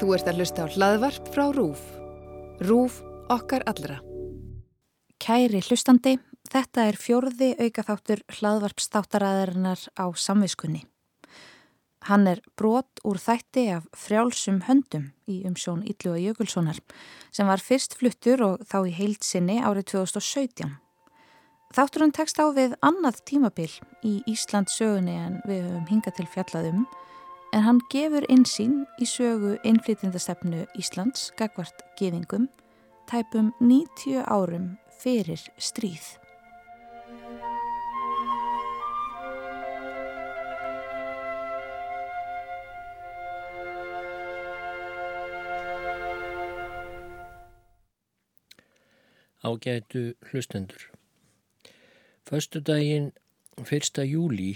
Þú ert að hlusta á hlaðvarp frá RÚF. RÚF okkar allra. Kæri hlustandi, þetta er fjórði aukaþáttur hlaðvarpstáttaræðarinnar á samviskunni. Hann er brot úr þætti af frjálsum höndum í umsjón Ítlu og Jökulssonar sem var fyrst fluttur og þá í heilsinni árið 2017. Þátturinn tekst á við annað tímabil í Íslands sögunni en við höfum hingað til fjallaðum en hann gefur einsýn í sögu innflytjandastefnu Íslands gagvart geðingum tæpum 90 árum fyrir stríð. Ágætu hlustendur. Föstu daginn 1. júli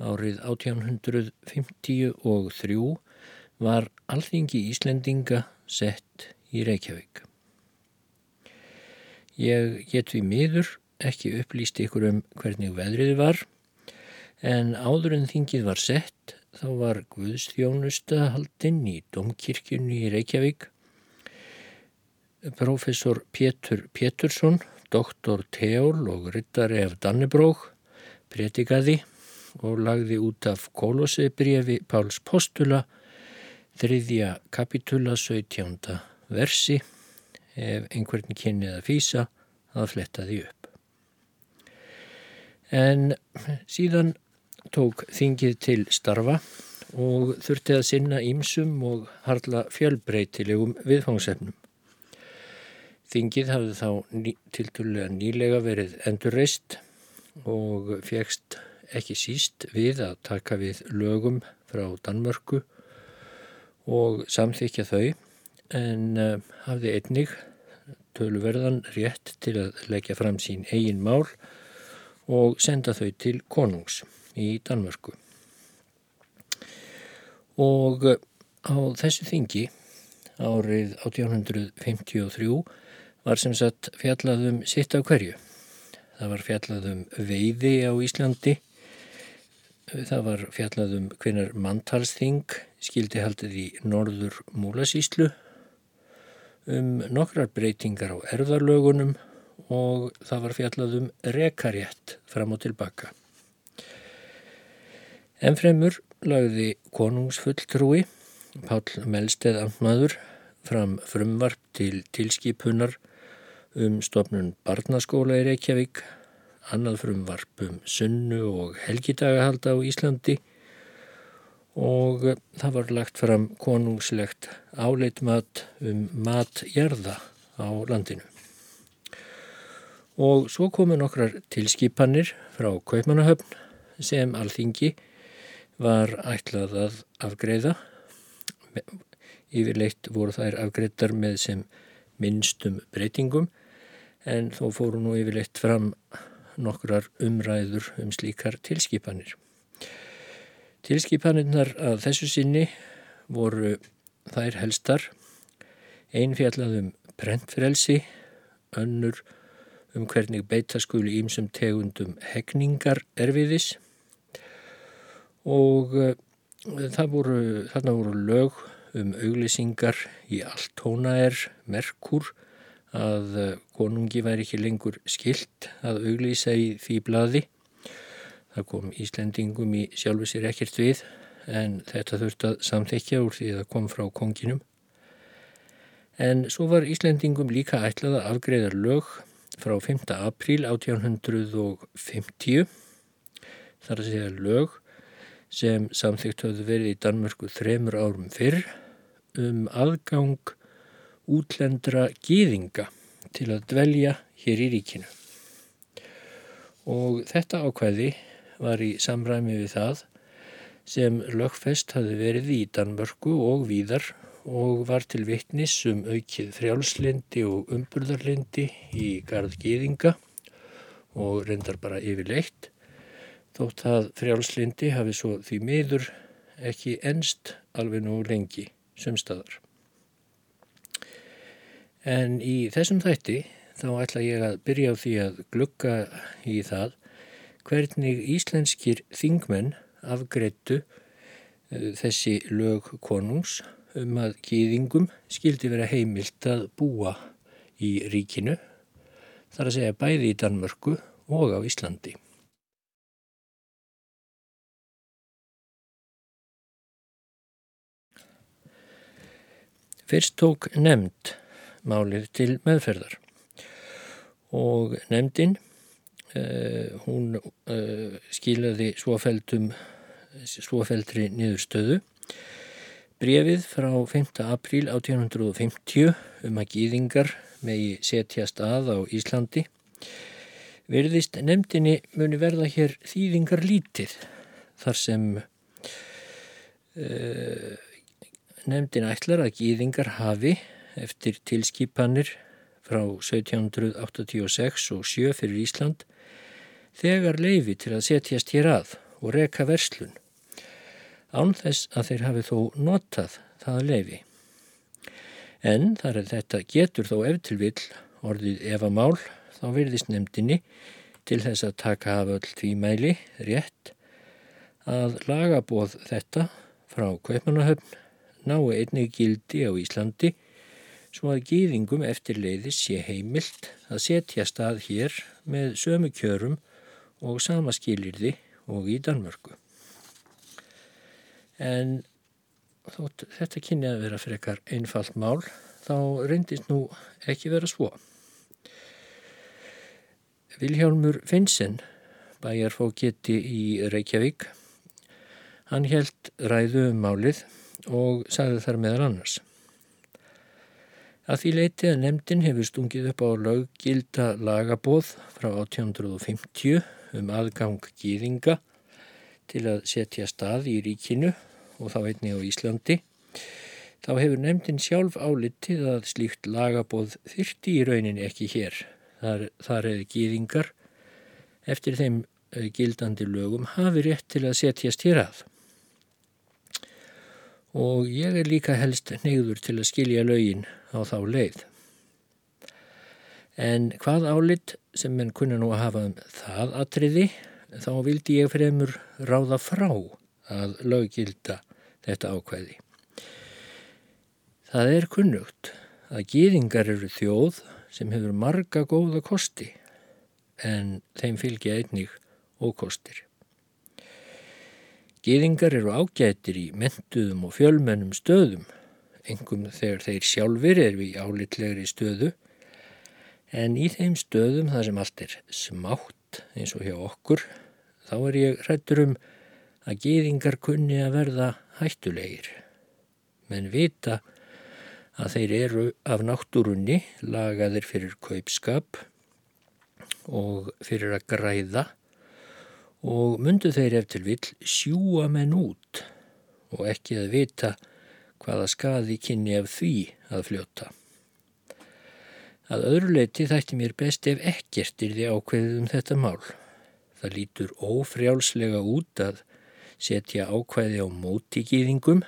árið 1853 var Alþingi Íslendinga sett í Reykjavík. Ég get við miður ekki upplýst ykkur um hvernig veðrið var en áður en þingið var sett þá var Guðstjónusta haldinn í Domkirkjunni í Reykjavík. Profesor Pétur Pétursson, doktor Teól og rittari af Dannebrók, pretikaði og lagði út af Kólosebrefi Páls Postula þriðja kapitula 17. versi ef einhvern kynnið að fýsa að fletta því upp. En síðan tók þingið til starfa og þurfti að sinna ímsum og harla fjölbreytilegum viðfangsefnum. Þingið hafði þá ný, tilturlega nýlega verið endurreist og fegst ekki síst við að taka við lögum frá Danmörku og samþykja þau en uh, hafði einnig töluverðan rétt til að leggja fram sín eigin mál og senda þau til konungs í Danmörku. Og uh, á þessu þingi árið 1853 var sem sagt fjallaðum sitt á hverju. Það var fjallaðum veiði á Íslandi Það var fjallaðum hvenar manntalsþing skildi haldið í norður múlasíslu um nokkrar breytingar á erðarlögunum og það var fjallaðum rekarétt fram og tilbaka. Ennfremur lagði konungsfulltrúi Pál Melsteð Amtmaður fram frumvarp til tilskipunar um stofnun barnaskóla í Reykjavík annað frumvarp um sunnu og helgidagahalda á Íslandi og það var lagt fram konungslegt áleitmat um matjarða á landinu. Og svo komu nokkrar tilskipanir frá Kaupmannahöfn sem alþingi var ætlað að afgreða. Yfirleitt voru þær afgreðtar með sem minnstum breytingum en þó fóru nú yfirleitt fram nokkrar umræður um slíkar tilskipanir. Tilskipanirnar að þessu sinni voru þær helstar, einn fjallaðum brentfrelsi, önnur um hvernig beita skuli ímsum tegundum hegningar erfiðis og uh, voru, þarna voru lög um auglýsingar í allt tóna er merkur að eh, konungi væri ekki lengur skilt að auglýsa í því bladi. Það kom Íslendingum í sjálfu sér ekkert við en þetta þurfti að samþekja úr því að það kom frá konginum. En svo var Íslendingum líka ætlað að afgreða lög frá 5. apríl 1850 þar að segja lög sem samþygt höfðu verið í Danmörku þremur árum fyrr um aðgang útlendra gýðinga til að dvelja hér í ríkinu. Og þetta ákvæði var í samræmi við það sem lögfest hafi verið í Danmörku og víðar og var til vittnis um aukið frjálslindi og umburðarlindi í garð gýðinga og reyndar bara yfirleitt þótt að frjálslindi hafi svo því miður ekki enst alveg nú lengi sem staðar. En í þessum þætti þá ætla ég að byrja á því að glukka í það hvernig íslenskir þingmenn afgreittu uh, þessi lög konungs um að gýðingum skildi vera heimilt að búa í ríkinu, þar að segja bæði í Danmörku og á Íslandi. Fyrst tók nefnd málið til meðferðar og nefndin uh, hún uh, skilaði svofeldri niðurstöðu brefið frá 5. apríl 1850 um að gýðingar megi setjast að á Íslandi verðist nefndinni muni verða hér þýðingar lítið þar sem uh, nefndin ætlar að gýðingar hafi eftir tilskipanir frá 1786 og 7 fyrir Ísland þegar leifi til að setjast hér að og reka verslun án þess að þeir hafi þó notað það leifi. En þar er þetta getur þó eftirvill orðið efamál þá verðist nefndinni til þess að taka af öll tvímæli rétt að lagabóð þetta frá Kaupmannahöfn nái einnig gildi á Íslandi svo að gýðingum eftir leiðis sé heimilt að setja stað hér með sömu kjörum og sama skilirði og í Danmörku. En þótt þetta kynni að vera frekar einfalt mál, þá reyndist nú ekki vera svo. Viljálmur Finnsen, bæjarfókiti í Reykjavík, hann held ræðu um málið og sagði þar meðal annars. Að því leiti að nefndin hefur stungið upp á löggilda lagabóð frá 1850 um aðgang gýðinga til að setja stað í ríkinu og þá einni á Íslandi, þá hefur nefndin sjálf álitið að slíkt lagabóð þyrti í raunin ekki hér. Þar, þar hefur gýðingar eftir þeim eh, gildandi lögum hafi rétt til að setjast hér að og ég er líka helst neyður til að skilja lögin á þá leið. En hvað álit sem menn kunna nú að hafa um það atriði, þá vildi ég fremur ráða frá að löggilda þetta ákveði. Það er kunnugt að gýðingar eru þjóð sem hefur marga góða kosti en þeim fylgja einnig ókostir. Gýðingar eru ágættir í mentuðum og fjölmennum stöðum, engum þegar þeir sjálfur eru í álitlegri stöðu, en í þeim stöðum þar sem allt er smátt eins og hjá okkur, þá er ég hrættur um að gýðingar kunni að verða hættulegir. Menn vita að þeir eru af náttúrunni lagaðir fyrir kaupskap og fyrir að græða og myndu þeir eftir vill sjúa menn út og ekki að vita hvaða skaði kynni af því að fljóta. Að öðru leiti þætti mér best ef ekkert er því ákveðið um þetta mál. Það lítur ófrjálslega út að setja ákveði á móti gýðingum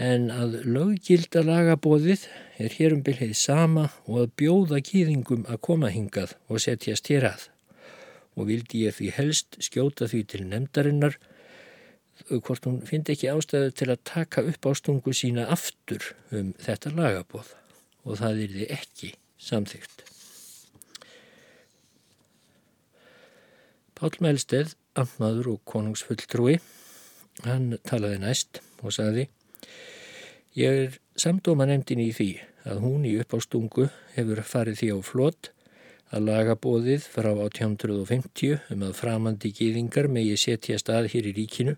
en að löggilda lagabóðið er hérum byrðið sama og að bjóða gýðingum að koma hingað og setjast hér að og vildi ég því helst skjóta því til nefndarinnar hvort hún fyndi ekki ástæðu til að taka upp ástungu sína aftur um þetta lagabóð og það er því ekki samþygt. Pál Melsteð, ammaður og konungsfulltrúi, hann talaði næst og sagði Ég er samdóma nefndin í því að hún í uppástungu hefur farið því á flott að lagabóðið frá 1850 um að framandi gýðingar megi setja stað hér í ríkinu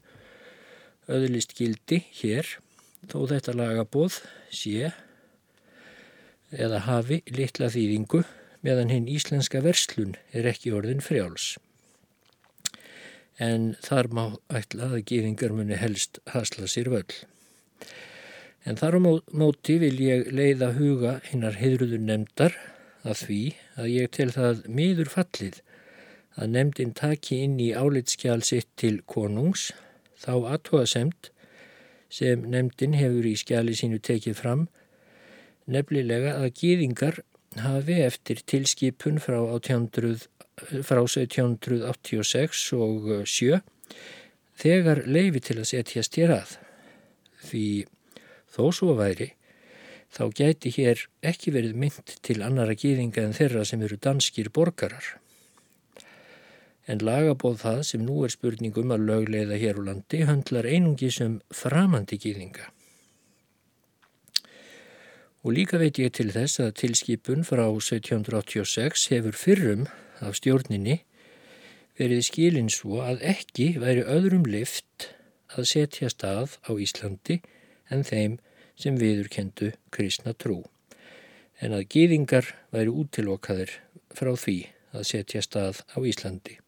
öðlist gildi hér þó þetta lagabóð sé eða hafi litla þýðingu meðan hinn íslenska verslun er ekki orðin frjáls. En þar má ætla að gýðingar muni helst hasla sér völl. En þar á móti vil ég leiða huga hinnar heidruður nefndar að því að ég til það miður fallið að nefndin taki inn í álitskjál sitt til konungs þá aðtóasemt sem nefndin hefur í skjali sínu tekið fram nefnilega að gýðingar hafi eftir tilskipun frá, 1800, frá 1786 og 7 þegar leifi til að setjast hér að því Þó svo væri, þá gæti hér ekki verið mynd til annara gýðinga en þeirra sem eru danskir borgarar. En lagabóð það sem nú er spurningum að lögleiða hér á landi höndlar einungi sem um framandi gýðinga. Og líka veit ég til þess að tilskipun frá 1786 hefur fyrrum af stjórninni verið skilin svo að ekki væri öðrum lift að setja stað á Íslandi en þeim sem viðurkendu kristna trú. En að gýðingar væri útilokaðir frá því að setja stað á Íslandi.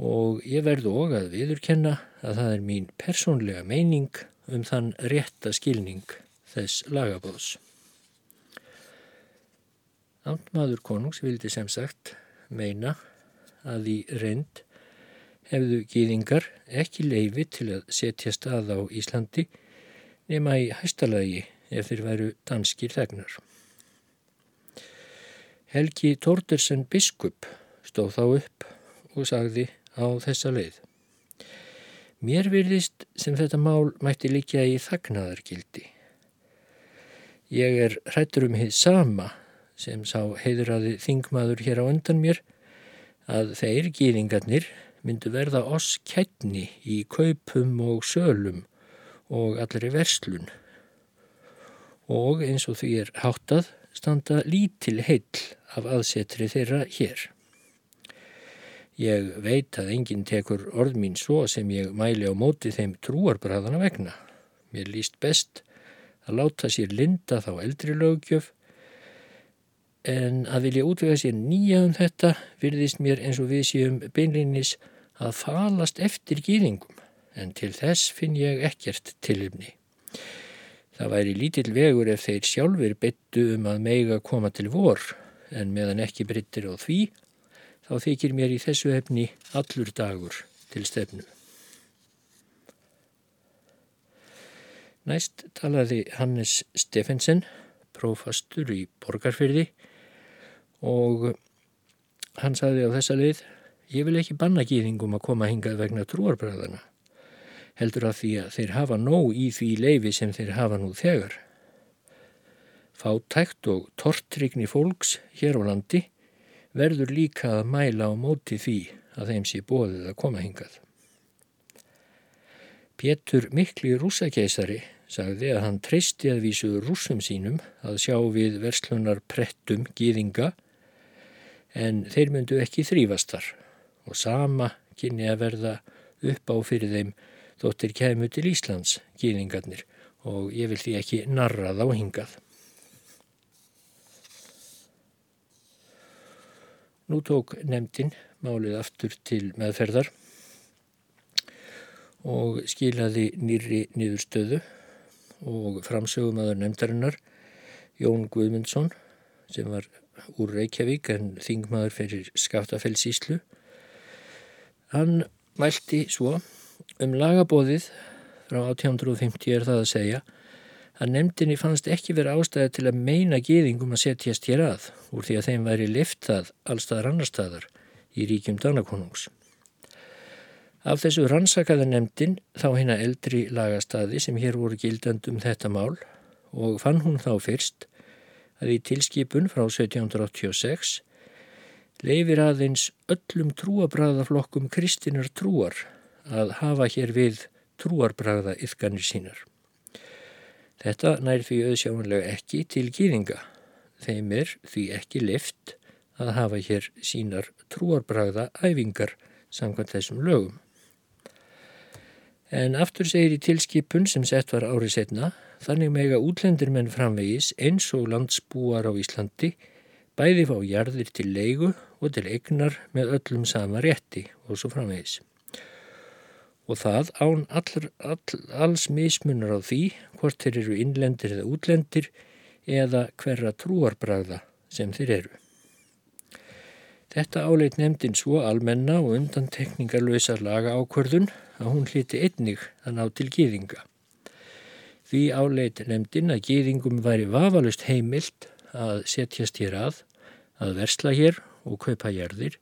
Og ég verðu og að viðurkenna að það er mín persónlega meining um þann rétta skilning þess lagabóðs. Amtmaður konungs vildi sem sagt meina að í reynd hefðu gýðingar ekki leifi til að setja stað á Íslandi nema í hæstalagi ef þeir væru danskir þegnar. Helgi Tórdersen biskup stóð þá upp og sagði á þessa leið. Mér virðist sem þetta mál mætti líka í þagnaðargildi. Ég er hrættur um heið sama sem sá heiðraði þingmaður hér á undan mér að þeir gýringarnir myndu verða oss kettni í kaupum og sölum og allri verslun og eins og því er háttað standa lítil heill af aðsetri þeirra hér. Ég veit að enginn tekur orð mín svo sem ég mæli á móti þeim trúarbræðana vegna. Mér líst best að láta sér linda þá eldri lögjöf en að vilja útvega sér nýja um þetta virðist mér eins og við séum beinleinis að falast eftir gýðingum en til þess finn ég ekkert tilumni. Það væri lítill vegur ef þeir sjálfur byttu um að meiga koma til vor en meðan ekki bryttir á því þá þykir mér í þessu hefni allur dagur til stefnu. Næst talaði Hannes Steffensen, prófastur í borgarfyrði og hann saði á þessa leið ég vil ekki banna gýðingum að koma hingað vegna trúarbræðana heldur að því að þeir hafa nóg í því leifi sem þeir hafa nú þegar. Fátækt og tortrygni fólks hér á landi verður líka að mæla á móti því að þeim sé bóðið að koma hingað. Pétur mikli rúsakeisari sagði að hann treysti að vísu rúsum sínum að sjá við verslunar prettum gýðinga en þeir myndu ekki þrýfastar og sama kynni að verða upp á fyrir þeim þóttir kemur til Íslands gýðingarnir og ég vil því ekki narra þá hingað. Nú tók nefndin málið aftur til meðferðar og skilaði nýri niðurstöðu og framsögum aður nefndarinnar Jón Guðmundsson sem var úr Reykjavík en þingmaður fyrir Skaftafellsíslu. Hann mælti svo um lagabóðið frá 1850 er það að segja að nefndinni fannst ekki verið ástæði til að meina geðingum að setjast hér að úr því að þeim væri liftað allstaðar annar staðar í ríkjum Danakonungs. Af þessu rannsakaða nefndin þá hérna eldri lagastaði sem hér voru gildandum þetta mál og fann hún þá fyrst að í tilskipun frá 1786 leifir aðeins öllum trúabræðaflokkum kristinar trúar að hafa hér við trúarbræða yfganir sínar. Þetta nær því auðsjámanlega ekki til gýðinga. Þeim er því ekki lift að hafa hér sínar trúarbræða æfingar samkvæmt þessum lögum. En aftur segir í tilskipun sem sett var árið setna Þannig mega útlendir menn framvegis eins og landsbúar á Íslandi bæði fá jarðir til leigu og til egnar með öllum sama rétti og svo framvegis. Og það án all, all, alls mismunar á því hvort þeir eru innlendir eða útlendir eða hverra trúarbræða sem þeir eru. Þetta áleit nefndin svo almenna og undan tekningarlösa laga ákvörðun að hún hliti einnig að ná til gýðinga. Því áleit nefndin að gýðingum væri vafalust heimilt að setjast hér að, að versla hér og kaupa jærðir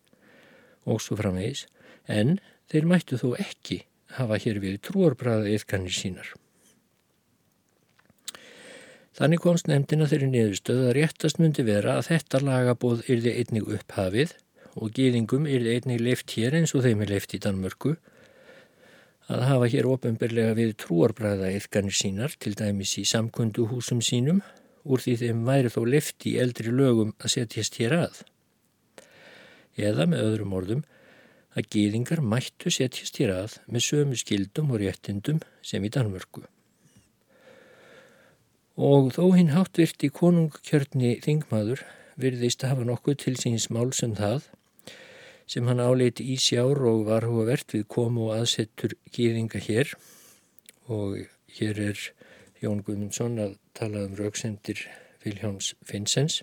og svo framvegis, en þeir mættu þó ekki hafa hér við trúarbræða yfkanir sínar. Þannig komst nefndina þeirri niðurstöð að réttast myndi vera að þetta lagabóð yrði einnig upphafið og gýðingum yrði einnig leift hér eins og þeim er leift í Danmörku að hafa hér ofinberlega við trúarbræða eðganir sínar til dæmis í samkundu húsum sínum úr því þeim væri þó leift í eldri lögum að setjast hér að. Eða með öðrum orðum að gýðingar mættu setjast hér að með sömu skildum og réttindum sem í Danmörku. Og þó hinn háttvirti konungkjörni þingmaður virðist að hafa nokkuð til síns mál sem um það sem hann áleiti í sjár og var verðt við komu og aðsettur gýðinga hér. Og hér er Jón Guðmundsson að tala um rauksendir Viljáns Finnsens.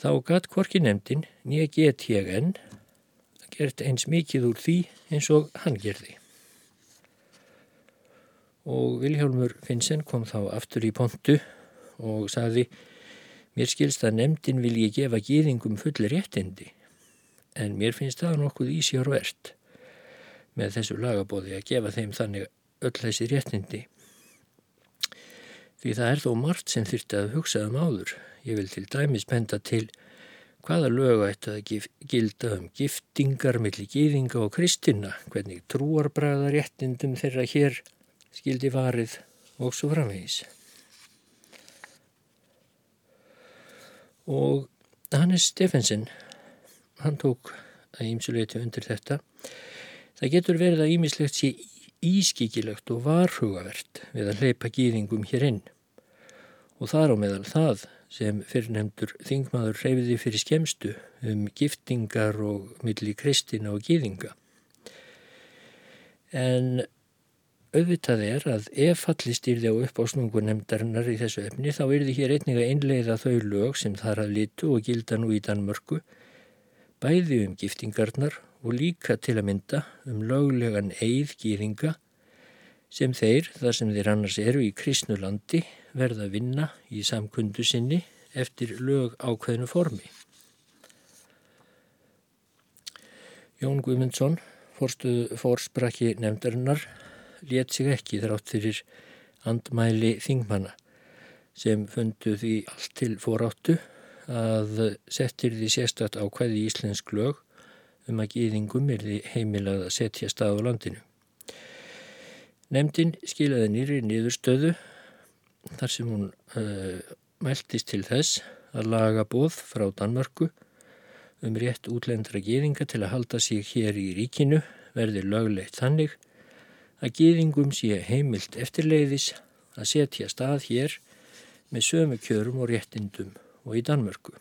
Þá gatt hvorki nefndin nýja enn gert eins mikið úr því eins og hann gerði og Viljálmur Finnsen kom þá aftur í pontu og sagði Mér skilst að nefndin vil ég gefa gýðingum fulli réttindi en mér finnst það nokkuð ísjárvert með þessu lagabóði að gefa þeim þannig öll þessi réttindi. Því það er þó margt sem þurfti að hugsa um áður. Ég vil til dæmis benda til hvaða lög ætti að gilda um giftingar millir gýðinga og kristina, hvernig trúarbræða réttindum þeirra hér skildi varið og svo framvegis. Og Hannes Steffensen, hann tók að ímsuleiti undir þetta. Það getur verið að ímislegt sé ískikilegt og varhugavert við að hleypa gýðingum hér inn. Og þar á meðal það sem fyrirnemdur þingmaður reyfiði fyrir skemstu um giftingar og milli kristina og gýðinga. En Auðvitað er að ef fallist yrði á uppásnungu nefndarinnar í þessu efni þá yrði hér einnig að einleiða þau lög sem þar að litu og gilda nú í Danmörku, bæði um giftingarnar og líka til að mynda um löglegan eigð gýringa sem þeir, þar sem þeir annars eru í kristnulandi, verða að vinna í samkundu sinni eftir lög ákveðnu formi. Jón Guðmundsson, fórsprakki nefndarinnar, let sig ekki þrátt fyrir andmæli þingmanna sem fundu því allt til foráttu að settir því sérstætt ákvæði í íslensk lög um að gýðingum er því heimilað að setja stað á landinu. Nemndin skilaði nýri nýðurstöðu þar sem hún uh, mæltist til þess að laga bóð frá Danmörku um rétt útlendra gýðinga til að halda sig hér í ríkinu verði löglegt þannig að gýðingum sé heimilt eftirleiðis að setja stað hér með sömu kjörum og réttindum og í Danmörku.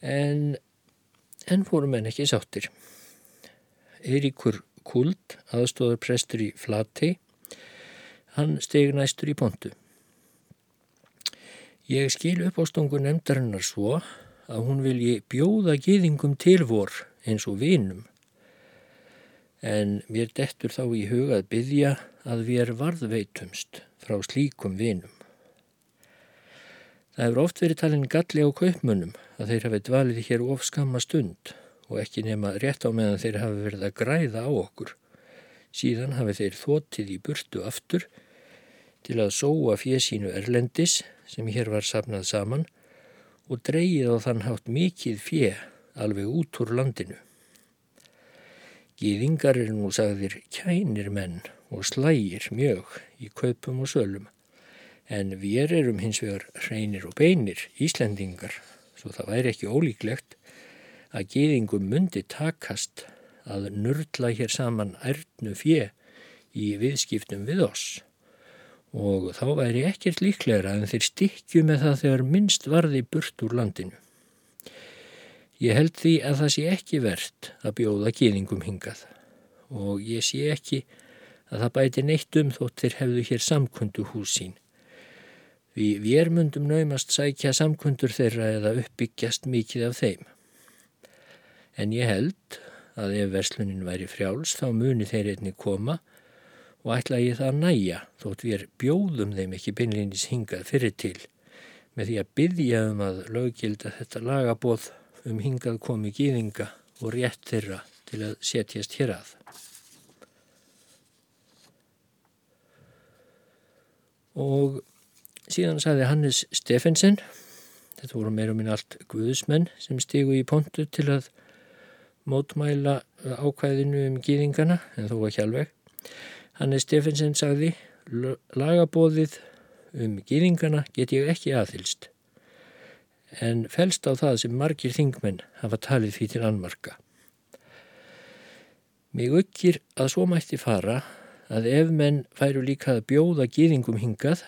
En enn fórum enn ekki sáttir. Eiríkur Kult, aðstóðar prestur í Flatei, hann steg næstur í pontu. Ég skil upp ástungu nefndarinnar svo að hún vilji bjóða gýðingum til vor eins og vinum en mér dettur þá í hugað byggja að við er varðveitumst frá slíkum vinum. Það hefur oft verið talin galli á kaupmönnum að þeir hafi dvalið hér of skamma stund og ekki nema rétt á meðan þeir hafi verið að græða á okkur. Síðan hafi þeir þótið í burtu aftur til að sóa fjesínu erlendis sem hér var sapnað saman og dreyið á þann hátt mikið fje alveg út úr landinu. Gýðingar er nú sagðir kænir menn og slægir mjög í kaupum og sölum en við erum hins vegar hreinir og beinir Íslendingar svo það væri ekki ólíklegt að gýðingum myndi takast að nörla hér saman ærtnu fjö í viðskiptum við oss og þá væri ekkert líklegra en þeir stikju með það þegar minnst varði burt úr landinu. Ég held því að það sé ekki verðt að bjóða gýðingum hingað og ég sé ekki að það bæti neitt um þótt þeir hefðu hér samkundu hús sín. Við við mundum naumast sækja samkundur þeirra eða uppbyggjast mikið af þeim. En ég held að ef verslunin væri frjáls þá muni þeir einni koma og ætla ég það að næja þótt við bjóðum þeim ekki beinleinis hingað fyrir til með því að byggja um að löggilda þetta lagabóð um hingað komi gýðinga og rétt þeirra til að setjast hér að. og síðan sagði Hannes Steffensen, þetta voru meira minn allt guðusmenn sem stigu í pontu til að mótmæla ákvæðinu um gýðingana, en þó ekki alveg. Hannes Steffensen sagði, lagabóðið um gýðingana get ég ekki aðhylst, en fælst á það sem margir þingmenn hafa talið því til anmarka. Mig aukir að svo mætti fara að ef menn færu líka að bjóða gýðingum hingað,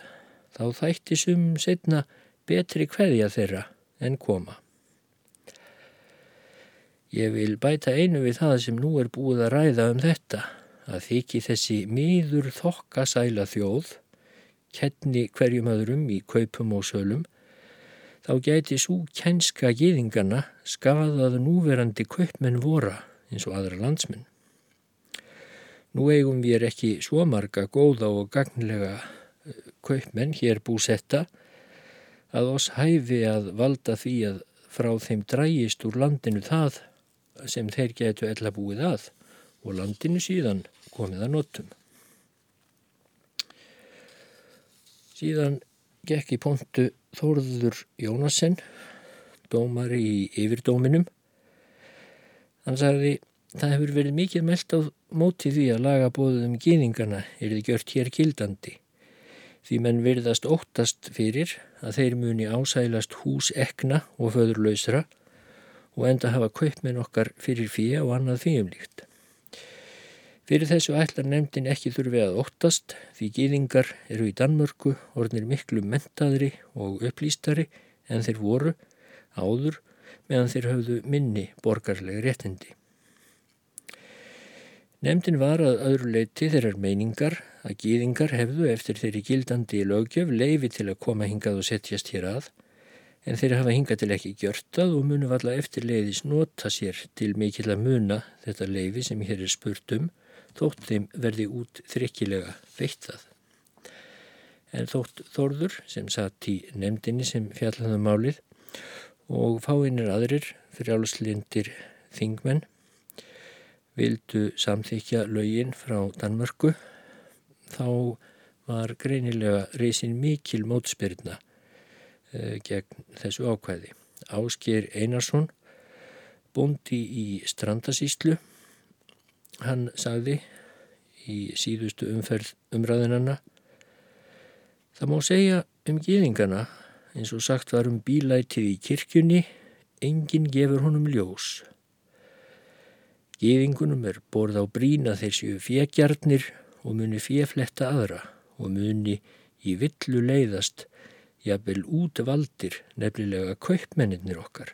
þá þætti sum setna betri hverja þeirra en koma. Ég vil bæta einu við það sem nú er búið að ræða um þetta, að þykji þessi miður þokkasæla þjóð, kenni hverjum öðrum í kaupum og sölum, þá gæti svo kænska gýðingana skafað núverandi kaupmenn vora eins og aðra landsmenn. Nú eigum við ekki svo marga góða og gagnlega eh, kaupmenn hér búsetta að oss hæfi að valda því að frá þeim drægist úr landinu það sem þeir getu ella búið að og landinu síðan komið að notum. Síðan gekk í pontu Þórður Jónasen, dómari í yfirdóminum. Hann sagði, það hefur verið mikið meld á móti því að laga bóðum um gýningana er þið gjört hér kildandi. Því menn virðast óttast fyrir að þeir muni ásælast hús ekna og föðurlausra og enda hafa kaupminn okkar fyrir fíja og annað fíumlíkt. Fyrir þessu ætlar nefndin ekki þurfi að óttast því gýðingar eru í Danmörku orðnir miklu mentaðri og upplýstari en þeir voru áður meðan þeir höfðu minni borgarlega réttindi. Nemndin var að öðru leiti þeirrar meiningar að gýðingar hefðu eftir þeirri gildandi lögjöf leifi til að koma hingað og setjast hér að en þeirri hafa hingað til ekki gjörtað og munu valla eftir leiðis nota sér til mikill að muna þetta leifi sem hér er spurt um þótt þeim verði út þrykkilega veittað. En þótt Þorður sem satt í nemndinni sem fjallaðum málið og fáinnir aðrir fyrir áluslindir þingmenn vildu samþykja laugin frá Danmörku þá var greinilega reysin mikil mótspyrna gegn þessu ákvæði. Ásker Einarsson, bondi í Strandasíslu, hann sagði í síðustu umferð umræðinanna Það má segja um gýðingana eins og sagt var um bílætið í kirkjunni, enginn gefur honum ljós. Gýðingunum er borð á brína þessu fjegjarnir og muni fjefletta aðra og muni í villu leiðast jafnvel út valdir nefnilega kaupmennir okkar.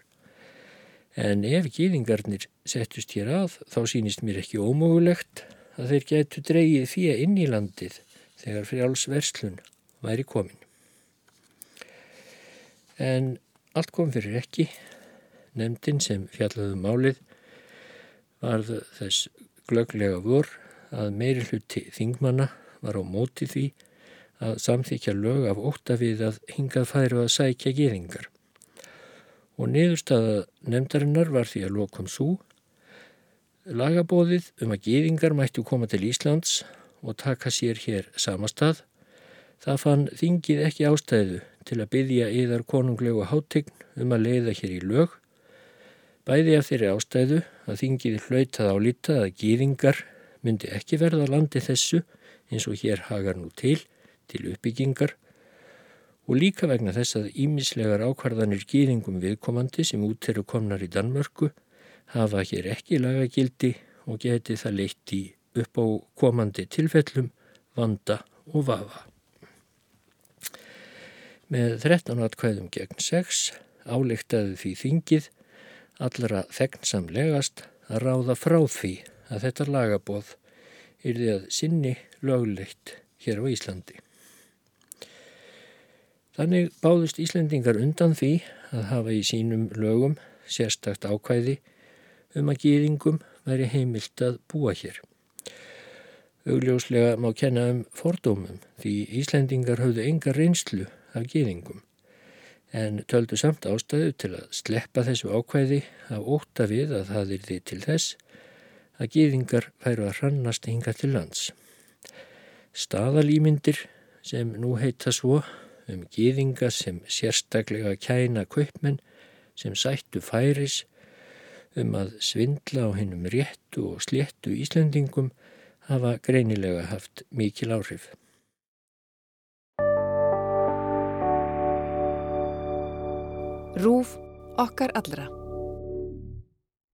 En ef gýðingarnir settust hér að þá sínist mér ekki ómögulegt að þeir getu dreyið fjö inn í landið þegar frjálsverslun væri komin. En allt kom fyrir ekki, nefndin sem fjallaðum málið varð þess glöglega vor að meiri hluti þingmanna var á móti því að samþykja lög af óta við að hingað færu að sækja geðingar. Og niðurstaða nefndarinnar var því að lokum svo lagabóðið um að geðingar mættu koma til Íslands og taka sér hér samastað. Það fann þingið ekki ástæðu til að byggja yðar konunglegu háttegn um að leiða hér í lög Bæði af þeirri ástæðu að þingiði hlautað á lítið að gýðingar myndi ekki verða landi þessu eins og hér hagar nú til, til uppbyggingar og líka vegna þess að ímislegar ákvarðanir gýðingum viðkomandi sem út eru komnar í Danmörku hafa hér ekki lagagildi og geti það leitt í upp á komandi tilfellum, vanda og vafa. Með 13 atkvæðum gegn 6 álíktaði því þingið allra þegnsamlegast að ráða frá því að þetta lagaboð yrði að sinni lögleitt hér á Íslandi. Þannig báðust Íslandingar undan því að hafa í sínum lögum sérstakt ákvæði um að gýðingum væri heimilt að búa hér. Augljóslega má kenna um fordómum því Íslandingar höfðu enga reynslu af gýðingum en töldu samt ástæðu til að sleppa þessu ákvæði að óta við að það er því til þess að gýðingar færu að hrannast hinga til lands. Staðalýmyndir sem nú heita svo um gýðinga sem sérstaklega kæna kaupmenn sem sættu færis um að svindla á hennum réttu og sléttu Íslendingum hafa greinilega haft mikil áhrif. Rúf okkar allra.